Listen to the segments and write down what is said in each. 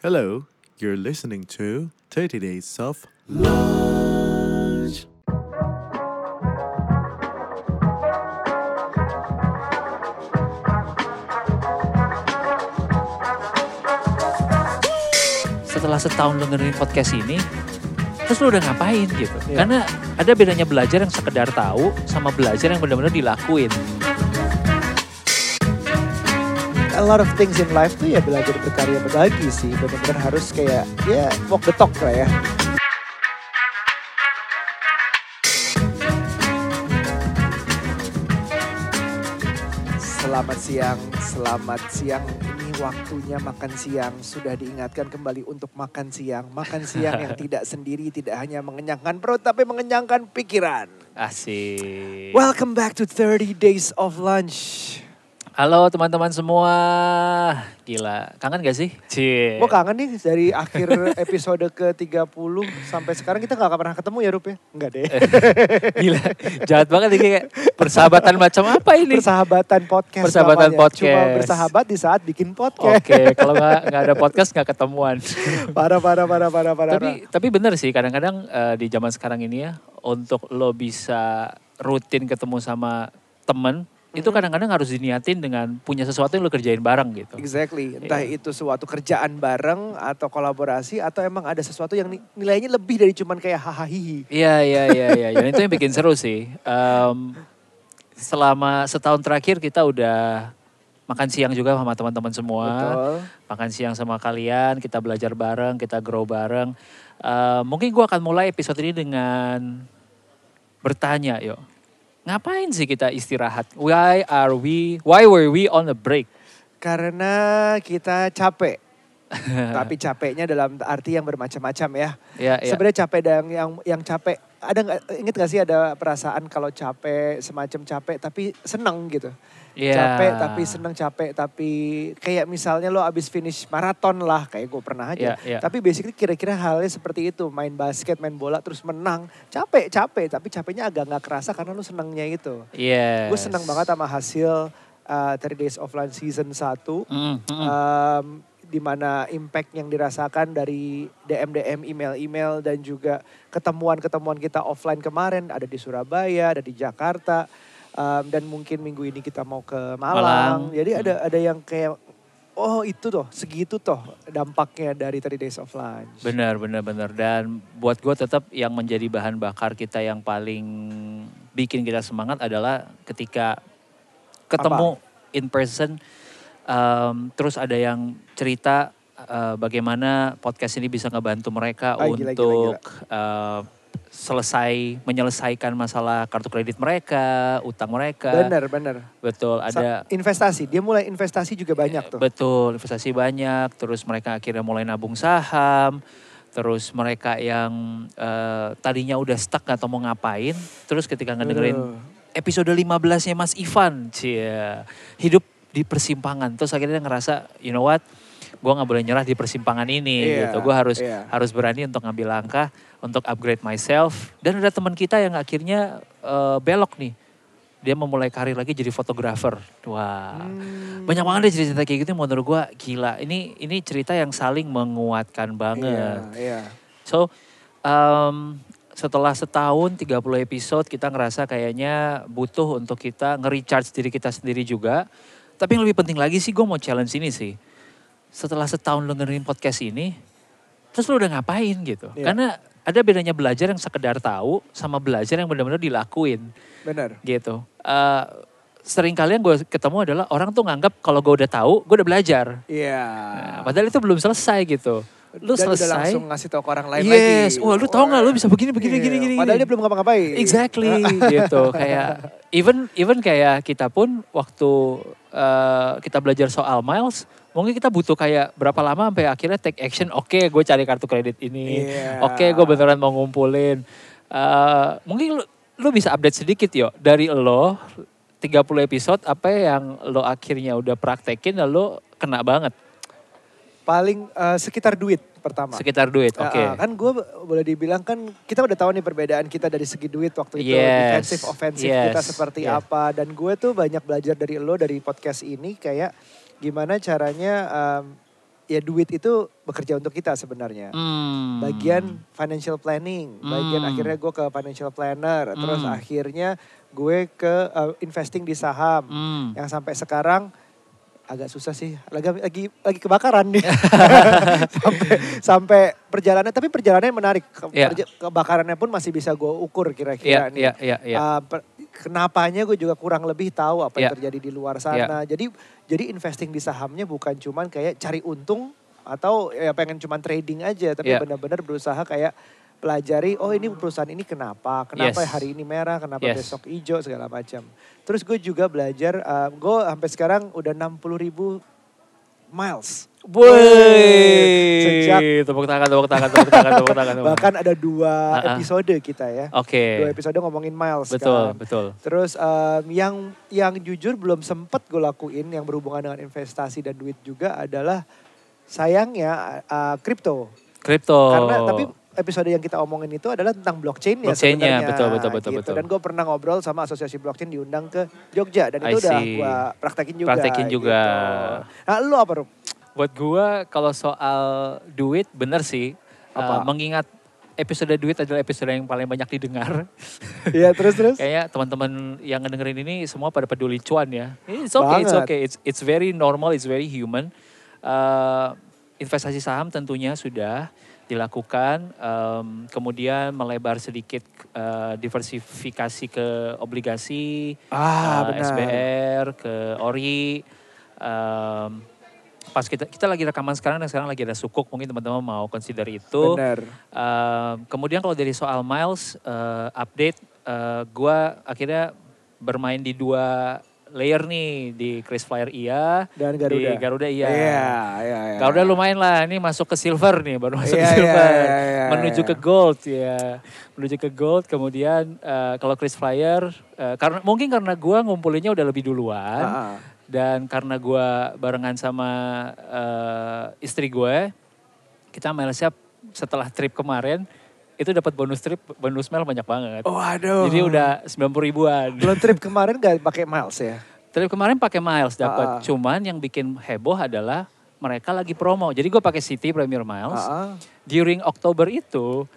Hello, you're listening to 30 Days of Lunch. setelah setahun lu dengerin podcast ini, terus lu udah ngapain gitu? Iya. Karena ada bedanya belajar yang sekedar tahu sama belajar yang benar-benar dilakuin. A lot of things in life tuh ya belajar berkarya berbagi sih. Benar-benar harus kayak ya walk the talk lah ya. Selamat siang, selamat siang. Ini waktunya makan siang. Sudah diingatkan kembali untuk makan siang. Makan siang yang tidak sendiri, tidak hanya mengenyangkan perut, tapi mengenyangkan pikiran. Asik. Welcome back to 30 Days of Lunch. Halo teman-teman semua. Gila, kangen gak sih? Cie. Gue kangen nih dari akhir episode ke-30 sampai sekarang kita gak pernah ketemu ya Rup ya? Enggak deh. Gila, jahat banget nih kayak persahabatan macam apa ini? Persahabatan podcast Persahabatan namanya. podcast. Cuma bersahabat di saat bikin podcast. Oke, kalau nggak nggak ada podcast nggak ketemuan. Parah, parah, parah, parah, parah. tapi tapi bener sih kadang-kadang eh, di zaman sekarang ini ya untuk lo bisa rutin ketemu sama temen itu kadang-kadang harus diniatin dengan punya sesuatu yang lo kerjain bareng gitu. Exactly. Entah Iya. itu suatu kerjaan bareng atau kolaborasi atau emang ada sesuatu yang ni- nilainya lebih dari cuman kayak hahaha hihi. Iya iya iya iya. Dan itu yang bikin seru sih. Em, selama setahun terakhir kita udah makan siang juga sama teman-teman semua. Betul. Makan siang sama kalian, kita belajar bareng, kita grow bareng. Eh, mungkin gua akan mulai episode ini dengan bertanya, yuk. Ngapain sih kita istirahat? Why are we, why were we on a break? Karena kita capek. Tapi capeknya dalam arti yang bermacam-macam ya. Ya, ya. Sebenarnya capek dan yang yang capek ada inget gak sih ada perasaan kalau capek semacam capek tapi seneng gitu. Ya. Capek tapi seneng capek tapi kayak misalnya lo abis finish maraton lah kayak gue pernah aja. Ya, ya. Tapi basically kira-kira halnya seperti itu main basket main bola terus menang capek capek tapi capeknya agak nggak kerasa karena lo senengnya itu. Yes. Gue seneng banget sama hasil uh, 30 Days of Lunch season 1 Mm, mm. um, di mana impact yang dirasakan dari DM-DM, email-email dan juga ketemuan-ketemuan kita offline kemarin ada di Surabaya, ada di Jakarta um, dan mungkin minggu ini kita mau ke Malang. Malang. Jadi ada ada yang kayak oh itu toh segitu toh dampaknya dari 30 Days of Lunch. Benar, benar, benar. Dan buat gue tetap yang menjadi bahan bakar kita yang paling bikin kita semangat adalah ketika ketemu in person, em, terus ada yang cerita eh, bagaimana podcast ini bisa ngebantu mereka Ah, gila, gila, untuk eh, selesai menyelesaikan masalah kartu kredit mereka, utang mereka. Bener bener. Betul, Sa- ada investasi. Dia mulai investasi juga banyak tuh. Betul, investasi banyak. Terus mereka akhirnya mulai nabung saham. Terus mereka yang eh, tadinya udah stuck gak tahu mau ngapain. Terus ketika ngedengerin Aduh. episode 15-nya Mas Ivan. Cie, hidup di persimpangan. Terus akhirnya dia ngerasa, you know what? Gue gak boleh nyerah di persimpangan ini Iya, gitu. Gue harus iya. harus berani untuk ngambil langkah untuk upgrade myself. Dan ada teman kita yang akhirnya eh, belok nih. Dia memulai karir lagi jadi fotografer. Wah. Hmm. Banyak banget deh cerita kayak gitu menurut gua gila. Ini ini cerita yang saling menguatkan banget. Iya, iya. So um, setelah setahun 30 episode kita ngerasa kayaknya butuh untuk kita nge-recharge diri kita sendiri juga. Tapi yang lebih penting lagi sih gue mau challenge ini sih. Setelah setahun lu dengerin podcast ini, terus lu udah ngapain gitu. Iya. Karena ada bedanya belajar yang sekedar tahu sama belajar yang benar-benar dilakuin Bener. gitu. Eh sering kalian gue ketemu adalah orang tuh nganggap kalau gue udah tahu, gue udah belajar. Iya. Nah, padahal itu belum selesai gitu. Lu Dan udah selesai. langsung ngasih tau ke orang lain lagi. yes, wah lu tau gak lu bisa begini, begini, Iya, gini, gini. Padahal gini. dia belum ngapa-ngapain. Exactly gitu. Kayak even even kayak kita pun waktu eh, kita belajar soal miles, mungkin kita butuh kayak berapa lama sampai akhirnya take action. Oke, gue cari kartu kredit ini. Iya. Oke, gue beneran mau ngumpulin. Eh, mungkin lu, lu bisa update sedikit yo dari lo 30 episode apa yang lo akhirnya udah praktekin lo kena banget Paling eh, sekitar duit pertama. sekitar duit. Ah, Oke. ah, kan gue boleh dibilang kan kita udah tahu nih perbedaan kita dari segi duit waktu itu Yes, defensif ofensif kita yes, seperti yeah. apa dan gue tuh banyak belajar dari lo dari podcast ini kayak gimana caranya em, ya duit itu bekerja untuk kita sebenarnya. Hmm. Bagian financial planning, bagian Hmm. akhirnya gue ke financial planner, terus Hmm. akhirnya gue ke uh, investing di saham. Hmm. Yang sampai sekarang agak susah sih, lagi lagi lagi kebakaran nih. sampai sampai perjalanan, tapi perjalanannya menarik. Ke- Iya. perja- Kebakarannya pun masih bisa gue ukur Iya, kira-kira nih. iya, iya, iya. Uh, per- kenapanya gue juga kurang lebih tahu apa yang Iya. terjadi di luar sana. Jadi jadi investing di sahamnya bukan cuman kayak cari untung atau ya pengen cuman trading aja, tapi Iya. benar-benar berusaha kayak pelajari oh ini perusahaan ini kenapa, kenapa Yes. hari ini merah, kenapa Yes. besok hijau segala macam. Terus gue juga belajar, uh, gue sampai sekarang udah 60 ribu miles. Woi, Sejak tepuk tangan, tepuk tangan, tepuk tangan, tepuk tangan. tepuk bahkan ada dua ah. episode kita ya. Oke, Dua episode ngomongin miles betul, kan. betul. Terus em, yang yang jujur belum sempet gue lakuin yang berhubungan dengan investasi dan duit juga adalah sayangnya uh, kripto. Kripto. Karena tapi episode yang kita omongin itu adalah tentang blockchain ya sebenarnya. betul, betul, betul, gitu. betul. Dan gue pernah ngobrol sama asosiasi blockchain diundang ke Jogja dan I itu udah see. gue praktekin juga. Praktekin juga. gitu. Nah lu apa Rup? Buat gua kalau soal duit bener sih. Apa? Uh, mengingat episode duit adalah episode yang paling banyak didengar. Iya terus terus. Kayaknya teman-teman yang ngedengerin ini semua pada peduli cuan ya. It's okay, it's Banget. okay. It's it's very normal, it's very human. Uh, investasi saham tentunya sudah dilakukan. Um, kemudian melebar sedikit uh, diversifikasi ke obligasi, Ah, uh, benar. SBR, ke ORI. Um, pas kita kita lagi rekaman sekarang dan sekarang lagi ada sukuk mungkin teman-teman mau consider itu. Benar. Um, kemudian kalau dari soal miles uh, update, uh, gua akhirnya bermain di dua layer nih di Flyer iya, Dan Garuda. di Garuda iya. Iya, iya, iya. Garuda lumayan lah, ini masuk ke silver nih, baru masuk Iya, ke iya, silver, iya, iya, menuju iya. ke gold ya, menuju ke gold. Kemudian uh, kalau Chris Flyer, uh, karena mungkin karena gua ngumpulinnya udah lebih duluan, Ah, ah. dan karena gua barengan sama uh, istri gue, kita Malaysia setelah trip kemarin itu dapat bonus trip, bonus mile banyak banget. Oh, aduh. Jadi udah 90 ribuan. Belum trip kemarin gak pakai miles ya? Trip kemarin pakai miles dapat. Ah, ah. Cuman yang bikin heboh adalah mereka lagi promo. Jadi gue pakai City Premier Miles. Ah, ah. During Oktober itu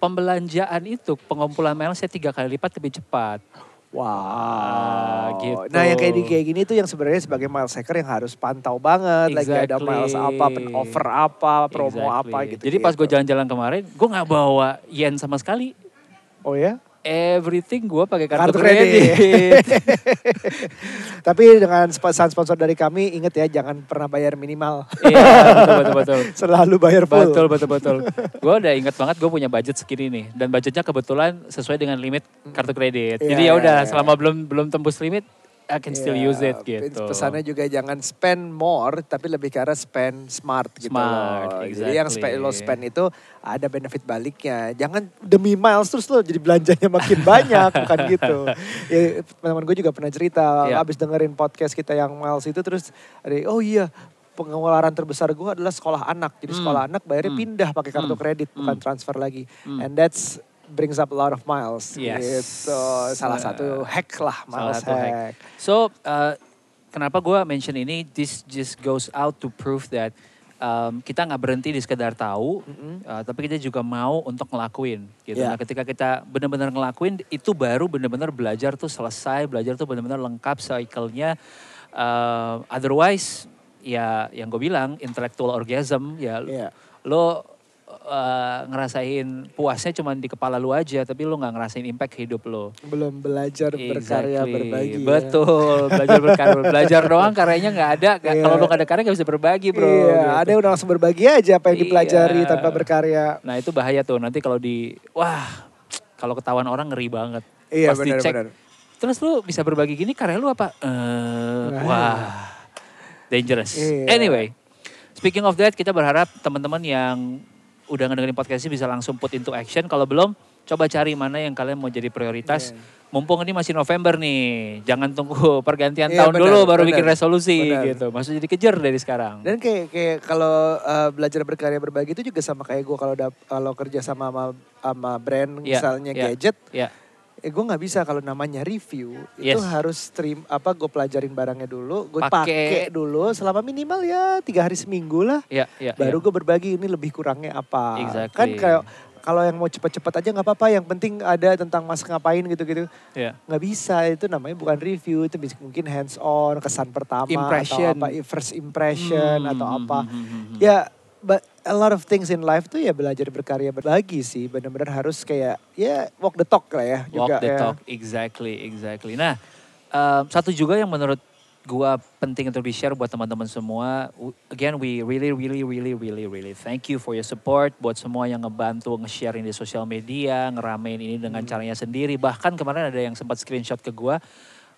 pembelanjaan itu pengumpulan miles saya tiga kali lipat lebih cepat. Wow. gitu. Nah yang kayak di kayak gini tuh yang sebenarnya sebagai miles hacker yang harus pantau banget. Lagi ada Exactly. miles apa, pen- offer apa, promo Exactly. apa gitu. Jadi pas gue jalan-jalan kemarin, gue nggak bawa yen sama sekali. Oh ya? Everything gue pakai kartu, Kartu kredit. kredit. Tapi dengan sponsor dari kami, inget ya jangan pernah bayar minimal. Iya betul betul betul. Selalu bayar full. Betul betul betul. Gue udah inget banget gue punya budget segini nih dan budgetnya kebetulan sesuai dengan limit kartu kredit. Iya, Jadi ya udah iya, iya. selama belum belum tembus limit, I can still Iya, use it gitu. Pesannya juga jangan spend more, tapi lebih ke arah spend smart gitu Smart, loh. Jadi yang exactly. spend, lo spend itu ada benefit baliknya. Jangan demi miles terus lo jadi belanjanya makin banyak, bukan gitu. Ya, teman-teman gue juga pernah cerita, Iya. abis dengerin podcast kita yang miles itu terus ada, oh iya pengeluaran terbesar gue adalah sekolah anak. Jadi Hmm. sekolah anak bayarnya Hmm. pindah pakai kartu Hmm. kredit, bukan Hmm. transfer lagi. Hmm. And that's brings up a lot of miles. Yes. Gitu. Salah Uh, satu hack lah, salah miles satu hack. hack. So uh, kenapa gue mention ini? This just goes out to prove that um, kita nggak berhenti di sekedar tahu, Mm-mm. uh, tapi kita juga mau untuk ngelakuin. Gitu. Yeah. Nah, ketika kita benar-benar ngelakuin, itu baru benar-benar belajar tuh selesai, belajar tuh benar-benar lengkap cycle-nya. Uh, otherwise, ya yang gue bilang intellectual orgasm, ya Iya. lo uh, ngerasain puasnya cuma di kepala lu aja, tapi lo nggak ngerasain impact hidup lo. belum belajar berkarya Exactly. berbagi ya. Betul, belajar berkarya. belajar doang karyanya nggak ada. Iya. Kalau lu nggak ada karya nggak bisa berbagi bro. iya gitu. ada yang udah langsung berbagi aja apa yang dipelajari Iya. tanpa berkarya Nah itu bahaya tuh nanti kalau di, wah kalau ketahuan orang ngeri banget. iya Pas dicek, benar-benar Terus lu bisa berbagi gini karya lu apa? Nah. wah, dangerous. Iya. Anyway, speaking of that, kita berharap teman-teman yang udah ngedengerin podcast ini bisa langsung put into action. Kalau belum, coba cari mana yang kalian mau jadi prioritas. Iya. Mumpung ini masih November nih, jangan tunggu pergantian Iya, tahun benar, dulu baru benar, bikin resolusi benar. gitu. Maksudnya jadi kejar dari sekarang. dan kayak kayak kalau uh, belajar berkarya berbagi itu juga sama kayak gue kalau kalau kerja sama sama, sama brand Iya, misalnya iya. gadget Ya, eh gue nggak bisa kalau namanya review itu Yes. harus stream apa gue pelajarin barangnya dulu gue Pakai. dulu selama minimal ya tiga hari seminggu lah Ya, ya, baru ya. gue berbagi ini lebih kurangnya apa Exactly. kan kayak kalau yang mau cepet-cepet aja nggak apa-apa yang penting ada tentang mas ngapain gitu-gitu Ya. nggak bisa itu namanya bukan review itu mungkin hands on kesan pertama Impression. atau apa first impression Hmm, atau hmm, apa hmm, hmm. ya but a lot of things in life tuh ya belajar berkarya berbagi sih benar-benar harus kayak ya walk the talk lah ya juga Walk the ya. talk, exactly, exactly. Nah, um, satu juga yang menurut gua penting untuk di share buat teman-teman semua. Again, we really, really, really, really, really thank you for your support. Buat semua yang ngebantu nge-share ini di sosial media, ngeramein ini dengan Hmm. caranya sendiri. Bahkan kemarin ada yang sempat screenshot ke gua,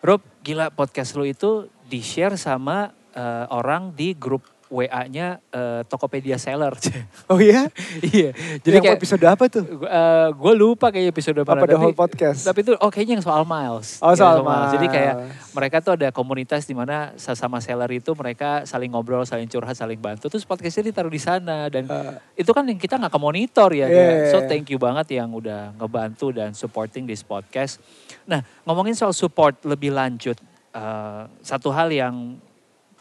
Rob, gila podcast lu itu di-share sama uh, orang di grup WA-nya uh, Tokopedia Seller. oh iya iya. jadi yang episode apa tuh gue lupa kayak episode apa mana, the whole podcast tapi itu oh kayaknya yang soal miles. Oh, Ya, soal Jadi kayak miles. mereka tuh ada komunitas di mana sesama seller itu mereka saling ngobrol, saling curhat, saling bantu. Terus podcastnya ditaruh di sana dan Eh. itu kan yang kita nggak ke monitor ya. Iya, So thank you banget yang udah ngebantu dan supporting this podcast. Nah ngomongin soal support lebih lanjut, eh, satu hal yang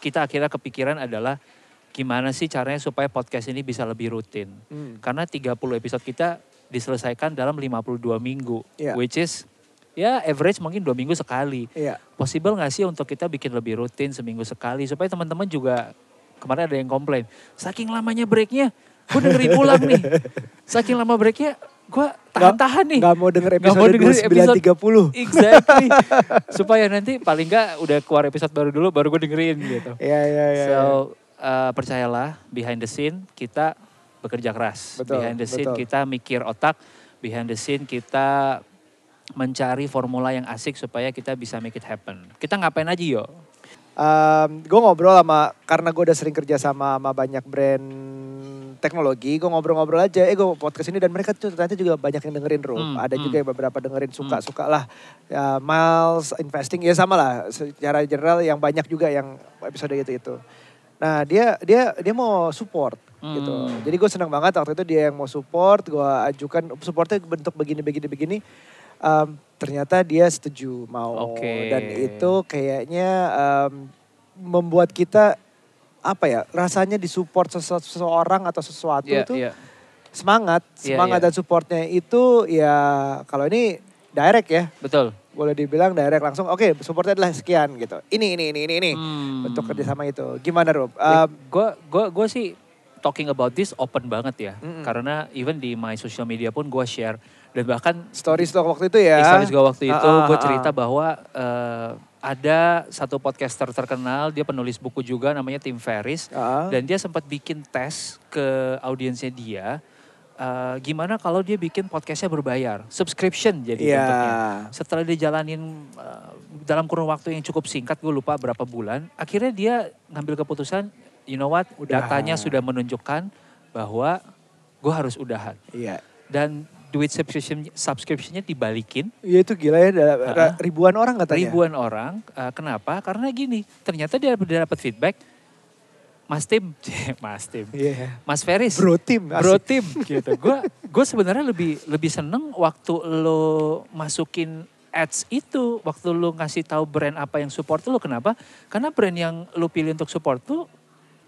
kita akhirnya kepikiran adalah gimana sih caranya supaya podcast ini bisa lebih rutin. Hmm. Karena 30 episode kita diselesaikan dalam 52 minggu. Iya. Which is ya average mungkin dua minggu sekali. Iya. Possible nggak sih untuk kita bikin lebih rutin seminggu sekali supaya teman-teman juga kemarin ada yang komplain. Saking lamanya breaknya, gue dengerin ulang nih. Saking lama breaknya, gue tahan-tahan nih. Nggak mau denger mau episode dengerin episode- 2930. Exactly. supaya nanti paling nggak udah keluar episode baru dulu, baru gue dengerin gitu. Iya, iya, iya. So uh, percayalah behind the scene kita bekerja keras. Betul, behind the scene betul. kita mikir otak. Behind the scene kita mencari formula yang asik supaya kita bisa make it happen. Kita ngapain aja yo? gue ngobrol sama karena gue udah sering kerja sama sama banyak brand teknologi, gue ngobrol-ngobrol aja. Eh gue podcast ini dan mereka tuh ternyata juga banyak yang dengerin Rum. Hmm, Ada hmm. juga yang beberapa dengerin suka-suka lah. Ya, miles investing ya sama lah. Secara general yang banyak juga yang episode itu itu. Nah dia dia dia mau support gitu. Hmm. Jadi gue senang banget waktu itu dia yang mau support. Gue ajukan supportnya bentuk begini begini begini. Em, ternyata dia setuju mau Oke. dan itu kayaknya em, membuat kita apa ya rasanya disupport sese- seseorang atau sesuatu Iya, itu iya. semangat Iya, semangat iya. dan supportnya itu ya kalau ini direct ya Betul. Boleh dibilang direct langsung oke supportnya adalah sekian gitu ini ini ini ini ini Hmm. bentuk kerjasama itu gimana Rob gue gue gue sih talking about this open banget ya. Mm-mm. Karena even di my social media pun gue share dan bahkan stories tuh waktu itu ya stories gue waktu itu Ah, ah, gue ah, cerita ah. bahwa eh, ada satu podcaster terkenal dia penulis buku juga namanya Tim Ferris Ah. dan dia sempat bikin tes ke audiensnya dia eh, gimana kalau dia bikin podcastnya berbayar subscription jadi Iya. bentuknya setelah dia jalanin eh, dalam kurun waktu yang cukup singkat gue lupa berapa bulan akhirnya dia ngambil keputusan you know what Udahan. datanya sudah menunjukkan bahwa gue harus udahan iya dan duit subscription subscriptionnya dibalikin Iya itu gila ya, ribuan orang katanya. ribuan orang. Eh, kenapa? Karena gini, ternyata dia dia dapat feedback. Mas Tim, Mas Tim, Iya. Mas Feris, Bro tim. Bro. Tim, gitu. Gue gue sebenarnya lebih lebih seneng waktu lo masukin ads itu, waktu lo ngasih tahu brand apa yang support lo. Kenapa? Karena brand yang lo pilih untuk support tuh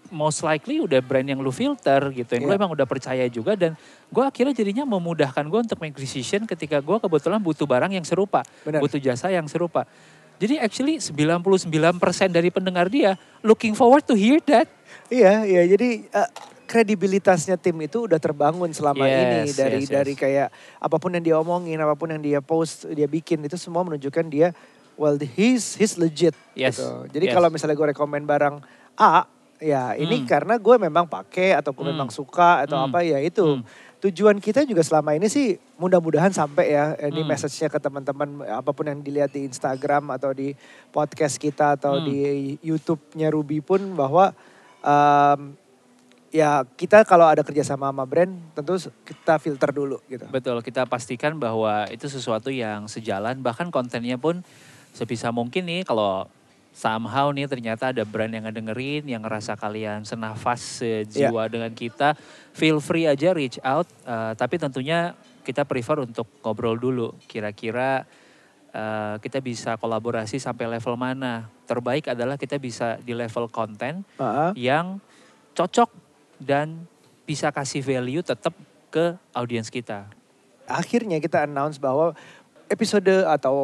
most likely udah brand yang lu filter gitu yang lu Iya. emang udah percaya juga dan gue akhirnya jadinya memudahkan gue untuk make decision ketika gue kebetulan butuh barang yang serupa Benar. butuh jasa yang serupa jadi actually 99% dari pendengar dia looking forward to hear that Iya, iya. Jadi eh, kredibilitasnya tim itu udah terbangun selama Yes, ini dari yes, yes. dari kayak apa pun yang dia omongin, apa pun yang dia post, dia bikin itu semua menunjukkan dia well he's he's legit Yes, gitu. Jadi yes. kalau misalnya gue rekomend barang A, ya ini Hmm. karena gue memang pakai atau gue Hmm. memang suka atau Hmm. apa ya itu. Hmm. Tujuan kita juga selama ini sih mudah-mudahan sampai ya ini Hmm. message-nya ke teman-teman apa pun yang dilihat di Instagram atau di podcast kita atau Hmm. di YouTube-nya Ruby pun bahwa em, ya kita kalau ada kerjasama sama brand tentu kita filter dulu gitu. Betul, kita pastikan bahwa itu sesuatu yang sejalan, bahkan kontennya pun sebisa mungkin nih kalau somehow nih ternyata ada brand yang ngedengerin, yang ngerasa kalian senafas sejiwa dengan kita, feel free aja reach out. eh, tapi tentunya kita prefer untuk ngobrol dulu, kira-kira eh, kita bisa kolaborasi sampai level mana. Terbaik adalah kita bisa di level konten Ah, yang cocok dan bisa kasih value tetap ke audiens kita. akhirnya kita announce bahwa episode atau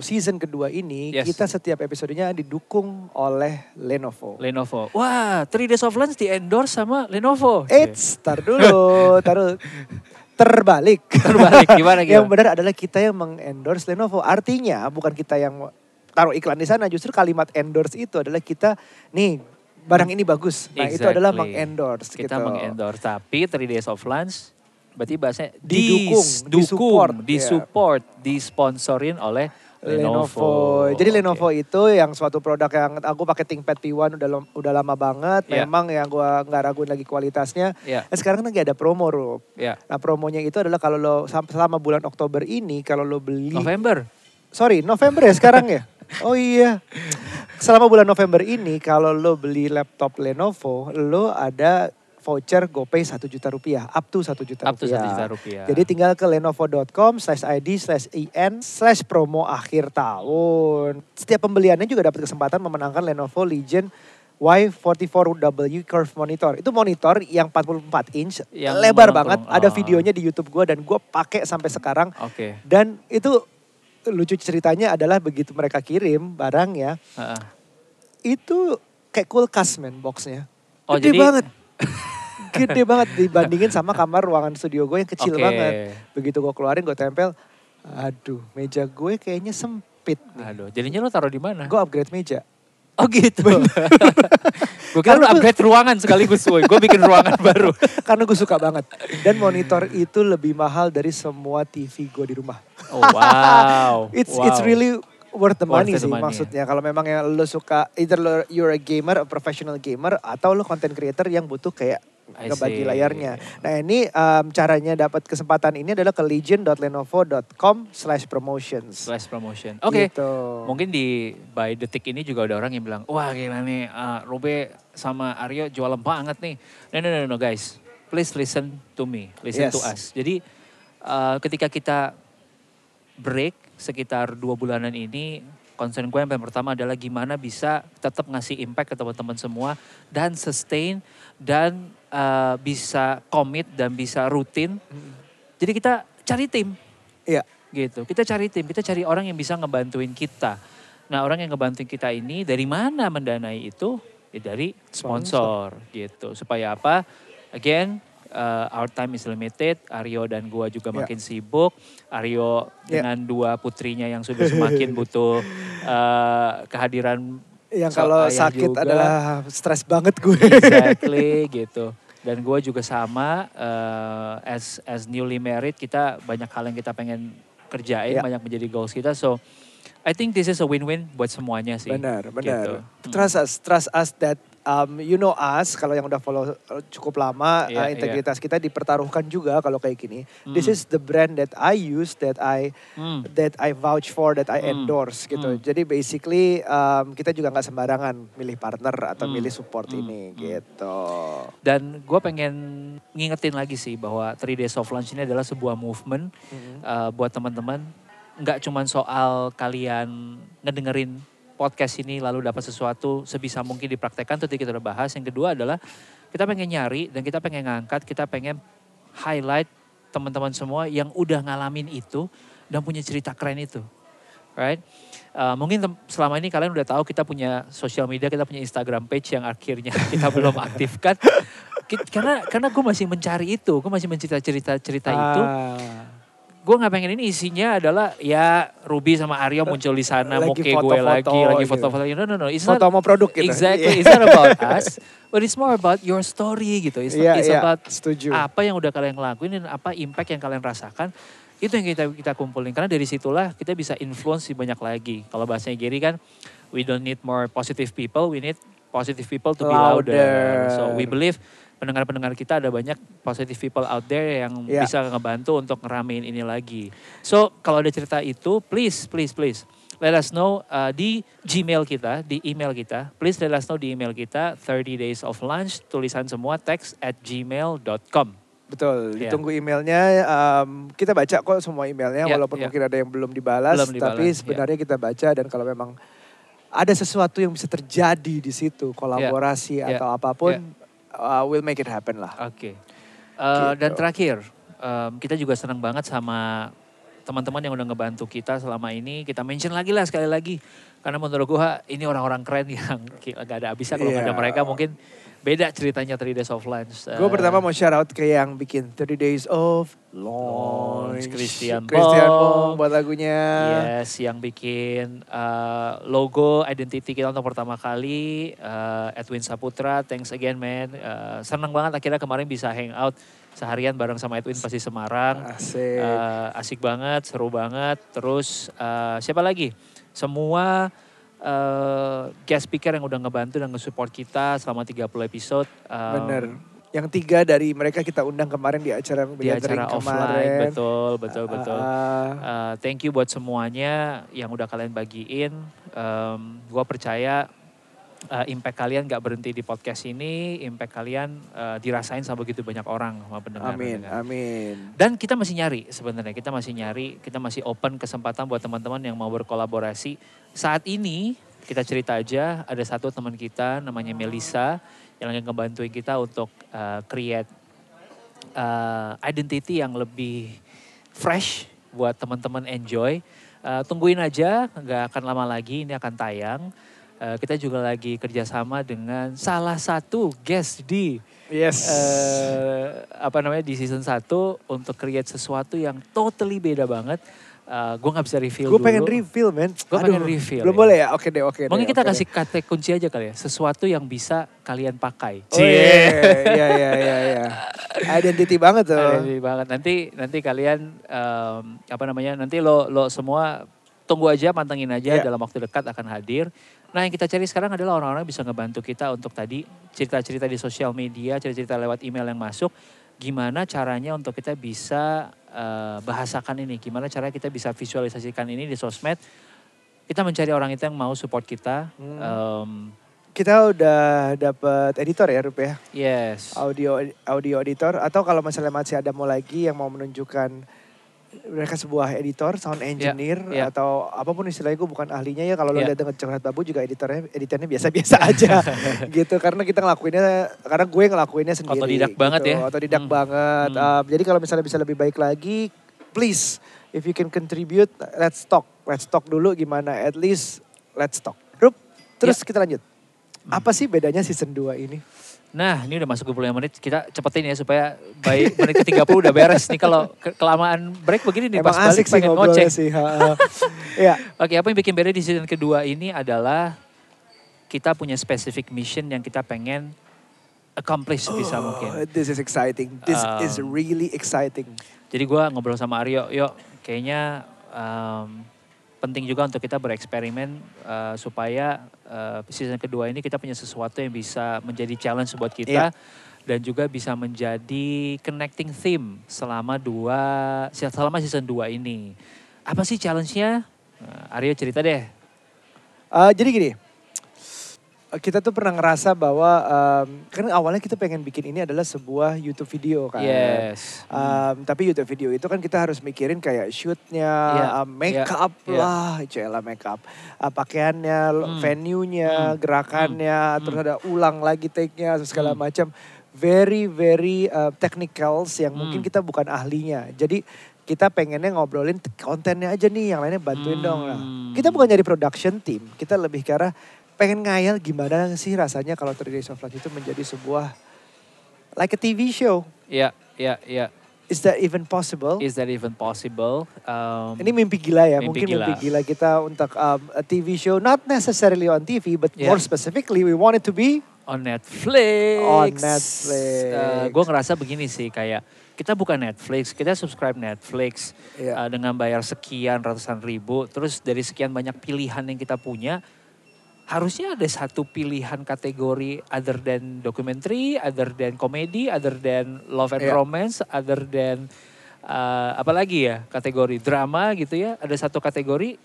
season kedua ini Yes. kita setiap episodenya didukung oleh Lenovo. Lenovo. Wah, 3 Days of Lunch di endorse sama Lenovo. Eits, tar dulu, tar dulu. Terbalik. Terbalik, gimana, gimana? yang benar adalah kita yang mengendorse Lenovo. Artinya bukan kita yang taruh iklan di sana, justru kalimat endorse itu adalah kita nih barang ini bagus. Nah, itu adalah Exactly. mengendorse Kita gitu. mengendorse. Tapi 3 Days of Lunch berarti bahasanya Didukung, dis- disupport, disupport, disponsorin oleh Lenovo. Jadi Oke. Lenovo itu yang suatu produk yang aku pakai ThinkPad P1 udah udah lama banget. Ya. Memang yang gua nggak raguin lagi kualitasnya. Ya, Nah, sekarang lagi ada promo, Rup. ya. Nah, promonya itu adalah kalau lo selama bulan Oktober ini kalau lo beli November. Sorry, November ya sekarang ya? Oh iya. Selama bulan November ini kalau lo beli laptop Lenovo, lo ada voucher GoPay 1 juta rupiah, up to 1 juta Up to rupiah. 1 juta rupiah. Jadi tinggal ke lenovo.com slash id slash in slash promo akhir tahun. Setiap pembeliannya juga dapat kesempatan memenangkan Lenovo Legion Y44W Curve Monitor. Itu monitor yang 44 inch, Yang lebar monokrom. banget. Ada Oh. videonya di YouTube gue dan gue pakai sampai sekarang. Oke. Dan itu lucu ceritanya adalah begitu mereka kirim barangnya, Heeh. itu kayak kulkas men boxnya. Oh, Gede jadi- banget. Gede banget dibandingin sama kamar ruangan studio gue yang kecil Oke. banget. Begitu gue keluarin gue tempel, aduh meja gue kayaknya sempit nih. Aduh, jadinya lo taruh di mana? Gue upgrade meja. Oh gitu. gue kira lu upgrade ruangan sekaligus, woy. Gue bikin ruangan baru. Karena gue suka banget. Dan monitor itu lebih mahal dari semua TV gue di rumah. Oh wow. It's wow. it's really worth the Worth money the sih money. maksudnya. Kalau memang yang lo suka either lo, you're a gamer, a professional gamer atau lo content creator yang butuh kayak ngebagi layarnya. Nah ini um, caranya dapat kesempatan ini adalah ke legion.lenovo.com slash promotions. slash promotion. Oke. Gitu. Mungkin di by detik ini juga ada orang yang bilang, wah gila nih, uh, Robe sama Aryo jualan banget nih. No, no, no, no, guys. Please listen to me, listen to Yes. us. Jadi uh, ketika kita break sekitar dua bulanan ini, concern gue yang paling pertama adalah gimana bisa tetap ngasih impact ke teman-teman semua dan sustain dan uh, bisa commit dan bisa rutin. Jadi kita cari tim Iya. gitu. Kita cari tim, kita cari orang yang bisa ngebantuin kita. Nah orang yang ngebantuin kita ini dari mana mendanai itu? Ya dari sponsor, gitu. Supaya apa? Again, uh, our time is limited. Aryo dan gua juga Ya. makin sibuk. Aryo Ya. dengan dua putrinya yang sudah semakin butuh uh, kehadiran Yang so- kalau sakit juga. adalah stres banget gue. exactly gitu. Dan gue juga sama uh, as as newly married kita banyak hal yang kita pengen kerjain, Ya. banyak menjadi goals kita. So I think this is a win-win buat semuanya sih. Benar, Gitu. benar. Hmm. Trust us, trust us that um, you know us. Kalau yang udah follow uh, cukup lama, Iya, uh, integritas kita dipertaruhkan juga kalau kayak gini. This Hmm. is the brand that I use, that I Hmm. that I vouch for, that I Hmm. endorse gitu. Hmm. Jadi basically um, kita juga nggak sembarangan milih partner atau Hmm. milih support Hmm. ini Hmm. gitu. Dan gue pengen ngingetin lagi sih bahwa 3 Days of Lunch ini adalah sebuah movement Mhm. uh, buat teman-teman. Nggak cuma soal kalian ngedengerin podcast ini lalu dapat sesuatu sebisa mungkin dipraktekkan tadi kita udah bahas. Yang kedua adalah kita pengen nyari dan kita pengen ngangkat, kita pengen highlight teman-teman semua yang udah ngalamin itu dan punya cerita keren itu. Right? Uh, mungkin selama ini kalian udah tahu kita punya sosial media, kita punya Instagram page yang akhirnya kita belum aktifkan. Karena karena gue masih mencari itu, gue masih mencerita cerita cerita itu. Gue nggak pengen ini isinya adalah ya Ruby sama Aryo muncul di sana, Lagi moke gue lagi, lagi gitu. foto-foto. No no no, it's Foto not sama produk gitu. exactly, Iya. it's not about us, but it's more about your story gitu. It's, Iya, it's iya, about setuju. apa yang udah kalian lakuin dan apa impact yang kalian rasakan itu yang kita kita kumpulin karena dari situlah kita bisa influence banyak lagi kalau bahasanya Gary kan we don't need more positive people we need positive people to be louder, Louder. so we believe pendengar-pendengar kita ada banyak positive people out there yang Ya. bisa ngebantu untuk ngeramein ini lagi so kalau ada cerita itu please please please let us know uh, di Gmail kita, di email kita. Please let us know di email kita 30 days of lunch tulisan semua text at gmail.com. Betul, Iya. ditunggu emailnya. Em, kita baca kok semua emailnya, Iya, walaupun iya. mungkin ada yang belum dibalas, Belum dibalas, tapi iya. sebenarnya kita baca dan kalau memang ada sesuatu yang bisa terjadi di situ, kolaborasi Iya, atau apa pun, uh, we'll make it happen lah. Oke. Eh, Dan Gitu. terakhir, em, kita juga senang banget sama teman-teman yang udah ngebantu kita selama ini. Kita mention lagi lah sekali lagi. Karena menurut gua ini orang-orang keren yang gak ada habisnya. Kalau nggak ada Iya. mereka mungkin beda ceritanya 3 Days of Lunch. Gue Eh, pertama mau shout out ke yang bikin 30 Days of Launch. Christian Christian Bong. Bong buat lagunya. Yes, yang bikin eh, logo identity kita untuk pertama kali eh, Edwin Saputra, thanks again man. Eh, senang banget akhirnya kemarin bisa hang out seharian bareng sama Edwin pasti Semarang. Asik. Eh, asik banget, seru banget. Terus eh, siapa lagi? Semua eh, guest speaker yang udah ngebantu dan nge-support kita selama 30 episode. Eh, Bener. Yang tiga dari mereka kita undang kemarin di acara Di acara Ring offline, kemarin. betul, betul, betul. Ah, Uh, thank you buat semuanya yang udah kalian bagiin. Um, gua percaya uh, impact kalian gak berhenti di podcast ini. Impact kalian uh, dirasain sama begitu banyak orang sama pendengar. amin, pendengar. amin. Dan kita masih nyari sebenarnya. Kita masih nyari. Kita masih open kesempatan buat teman-teman yang mau berkolaborasi. Saat ini kita cerita aja ada satu teman kita namanya Melisa yang lagi ngebantuin kita untuk uh, create uh, identity yang lebih fresh buat teman-teman enjoy. Uh, tungguin aja, nggak akan lama lagi ini akan tayang. Uh, kita juga lagi kerjasama dengan salah satu guest di Yes. eh, apa namanya di season 1 untuk create sesuatu yang totally beda banget. Uh, gue nggak bisa reveal Gue pengen reveal, men. Aduh, pengen reveal, Belum ya. boleh ya? Oke deh, oke deh. Mungkin kita oke kasih kata kunci aja kali ya. Sesuatu yang bisa kalian pakai. deh. Oh iya, iya, iya, iya, iya. Identity banget tuh. Ada banget. Nanti nanti kalian em, apa namanya? Nanti lo lo semua tunggu aja, pantengin aja Iya. dalam waktu dekat akan hadir. Nah, yang kita cari sekarang adalah orang-orang yang bisa ngebantu kita untuk tadi cerita-cerita di sosial media, cerita-cerita lewat email yang masuk. Gimana caranya untuk kita bisa eh, bahasakan ini? Gimana caranya kita bisa visualisasikan ini di sosmed? Kita mencari orang itu yang mau support kita. Hmm. Em, Kita udah dapat editor ya, Rup ya? yes. Audio audio editor atau kalau misalnya masih ada mau lagi yang mau menunjukkan mereka sebuah editor, sound engineer iya. atau apa pun istilahnya gue bukan ahlinya ya kalau lo Iya. lihat dengan Curhat Babu juga editornya editornya biasa-biasa aja gitu karena kita ngelakuinnya karena gue ngelakuinnya sendiri Otodidak banget gitu. ya. otodidak Hmm. banget Hmm. Um, jadi kalau misalnya bisa lebih baik lagi please if you can contribute let's talk let's talk dulu gimana at least let's talk Rup terus Ya. kita lanjut apa sih bedanya season 2 ini Nah, ini udah masuk 25 menit. Kita cepetin ya supaya by menit ke-30 udah beres nih kalau ke- kelamaan break begini nih Emang pas balik pengen ngoceh. sih. Iya. Oke, apa yang bikin beda di season kedua ini adalah kita punya specific mission yang kita pengen accomplish sebisa mungkin. Oh, This is exciting. This Um, is really exciting. Jadi gua ngobrol sama Aryo, yuk kayaknya um, penting juga untuk kita bereksperimen uh, supaya uh, season kedua ini kita punya sesuatu yang bisa menjadi challenge buat kita dan juga bisa menjadi connecting theme selama dua selama season 2 ini. Apa sih challenge-nya? Uh, Aryo cerita deh. Uh, jadi gini, kita tuh pernah ngerasa bahwa um, kan awalnya kita pengen bikin ini adalah sebuah YouTube video kan. Yes. Um, tapi YouTube video itu kan kita harus mikirin kayak shootnya, Iya, uh, make up iya, lah, celah make up, uh, pakaiannya, Hmm, venue-nya, hmm, gerakannya, hmm, terus ada ulang lagi take-nya, segala Hmm. macam. Very very uh, technicals yang Hmm. mungkin kita bukan ahlinya. Jadi kita pengennya ngobrolin kontennya aja nih, yang lainnya bantuin dong lah. Hmm. Kita bukan jadi production team, kita lebih ke arah pengen ngayal gimana sih rasanya kalau 3 Days of Lunch itu menjadi sebuah like a TV show. Iya, iya, iya. Is that even possible? Is that even possible? Um, Ini mimpi gila ya, Mimpi mungkin gila. mimpi gila kita untuk um, a TV show, not necessarily on TV, but Yeah. more specifically we want it to be on Netflix. On Netflix. gue ngerasa begini sih kayak kita bukan Netflix, kita subscribe Netflix Iya. uh, dengan bayar sekian ratusan ribu, terus dari sekian banyak pilihan yang kita punya, harusnya ada satu pilihan kategori other than documentary, other than comedy, other than love and Iya. romance, other than uh, apa lagi ya kategori drama gitu ya, ada satu kategori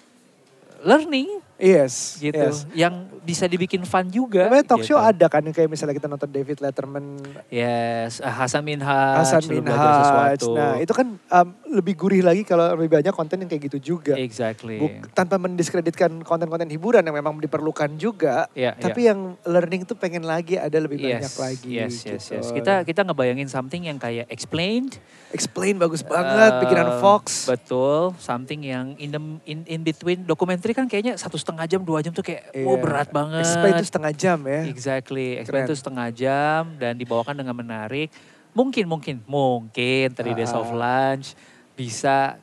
learning. Yes. gitu. yes. Yang bisa dibikin fun juga. Namanya talk gitu. show ada kan kayak misalnya kita nonton David Letterman, Yes, ah, Hasan Minhaj. Hasan Minhaj. Nah itu kan um, lebih gurih lagi kalau lebih banyak konten yang kayak gitu juga. Exactly. Buk- tanpa mendiskreditkan konten-konten hiburan yang memang diperlukan juga. Iya, Tapi yang learning tuh pengen lagi ada lebih banyak yes, lagi. Yes, yes, gitu. yes. Kita kita ngebayangin something yang kayak explained. explain bagus banget, bikinan eh, Fox. Betul, something yang in the in, in between. Dokumenter kan kayaknya satu setengah jam, dua jam tuh kayak, Iya. wow berat banget. Explain itu setengah jam ya. Exactly, explain Keren. itu setengah jam dan dibawakan dengan menarik. Mungkin, mungkin, mungkin three days of Ah. lunch bisa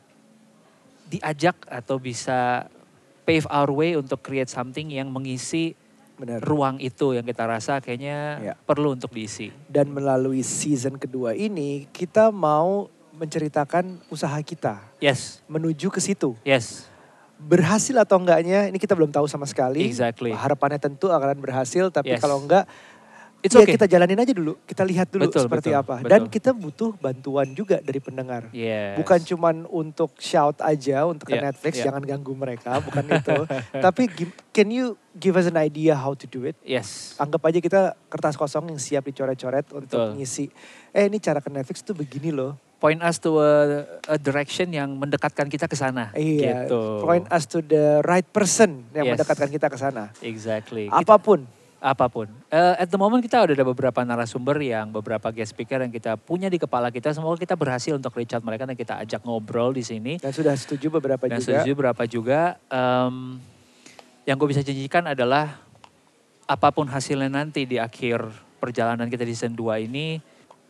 diajak atau bisa pave our way untuk create something yang mengisi Benar. ruang itu yang kita rasa kayaknya Ya. perlu untuk diisi. Dan melalui season kedua ini kita mau menceritakan usaha kita Yes, menuju ke situ. yes, Berhasil atau enggaknya ini kita belum tahu sama sekali. Exactly. Harapannya tentu akan berhasil tapi Yes. kalau enggak it's ya okay. kita jalanin aja dulu. Kita lihat dulu Betul, seperti betul, apa. betul. Dan kita butuh bantuan juga dari pendengar. Yes. Bukan cuman untuk shout aja untuk ke Yeah, Netflix yeah. jangan ganggu mereka, bukan itu. Tapi can you give us an idea how to do it? Yes. Anggap aja kita kertas kosong yang siap dicoret-coret untuk Betul. ngisi. Eh ini cara ke Netflix tuh begini loh. Point us to a, a direction yang mendekatkan kita ke sana. Iya. Gitu. Point us to the right person yang Yes. mendekatkan kita ke sana. Exactly. Kita- Apa pun. apa pun. Eh, at the moment kita udah ada beberapa narasumber yang beberapa guest speaker yang kita punya di kepala kita. Semoga kita berhasil untuk reach out mereka dan kita ajak ngobrol di sini. Dan sudah setuju beberapa Dan juga. setuju berapa juga. Em, yang gue bisa janjikan adalah apa pun hasilnya nanti di akhir perjalanan kita di season 2 ini,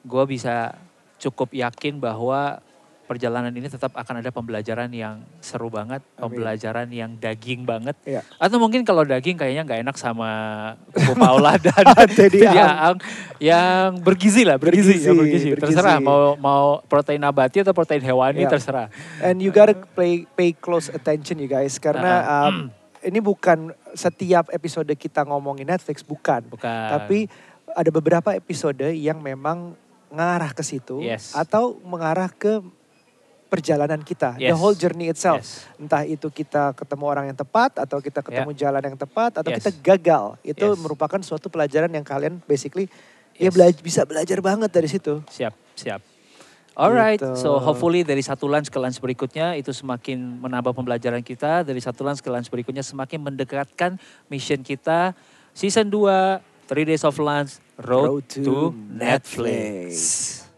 gue bisa cukup yakin bahwa perjalanan ini tetap akan ada pembelajaran yang seru banget, Amin. pembelajaran yang daging banget. Iya. Atau mungkin kalau daging kayaknya nggak enak sama Bu Paula dan Teddy Teddy Ang. Aang yang bergizi lah, bergizi, Bergizi, ya bergizi. bergizi. Terserah mau mau protein nabati atau protein hewani Iya. terserah. And you gotta play, pay close attention you guys. Karena Uh-uh. um, ini bukan setiap episode kita ngomongin Netflix, bukan. Bukan. Tapi ada beberapa episode yang memang ngarah ke situ. Yes. Atau mengarah ke perjalanan kita. The Yes. whole journey itself. Yes. Entah itu kita ketemu orang yang tepat, atau kita ketemu jalan yang tepat, atau Yes. kita gagal. Itu Yes. merupakan suatu pelajaran yang kalian basically ya Yes. bela- bisa belajar banget dari situ. Siap, siap. Alright, Gitu. so hopefully dari satu lunch ke lunch berikutnya itu semakin menambah pembelajaran kita. Dari satu lunch ke lunch berikutnya semakin mendekatkan mission kita. Season 2, 3 Days of Lunch, Road, to. Netflix.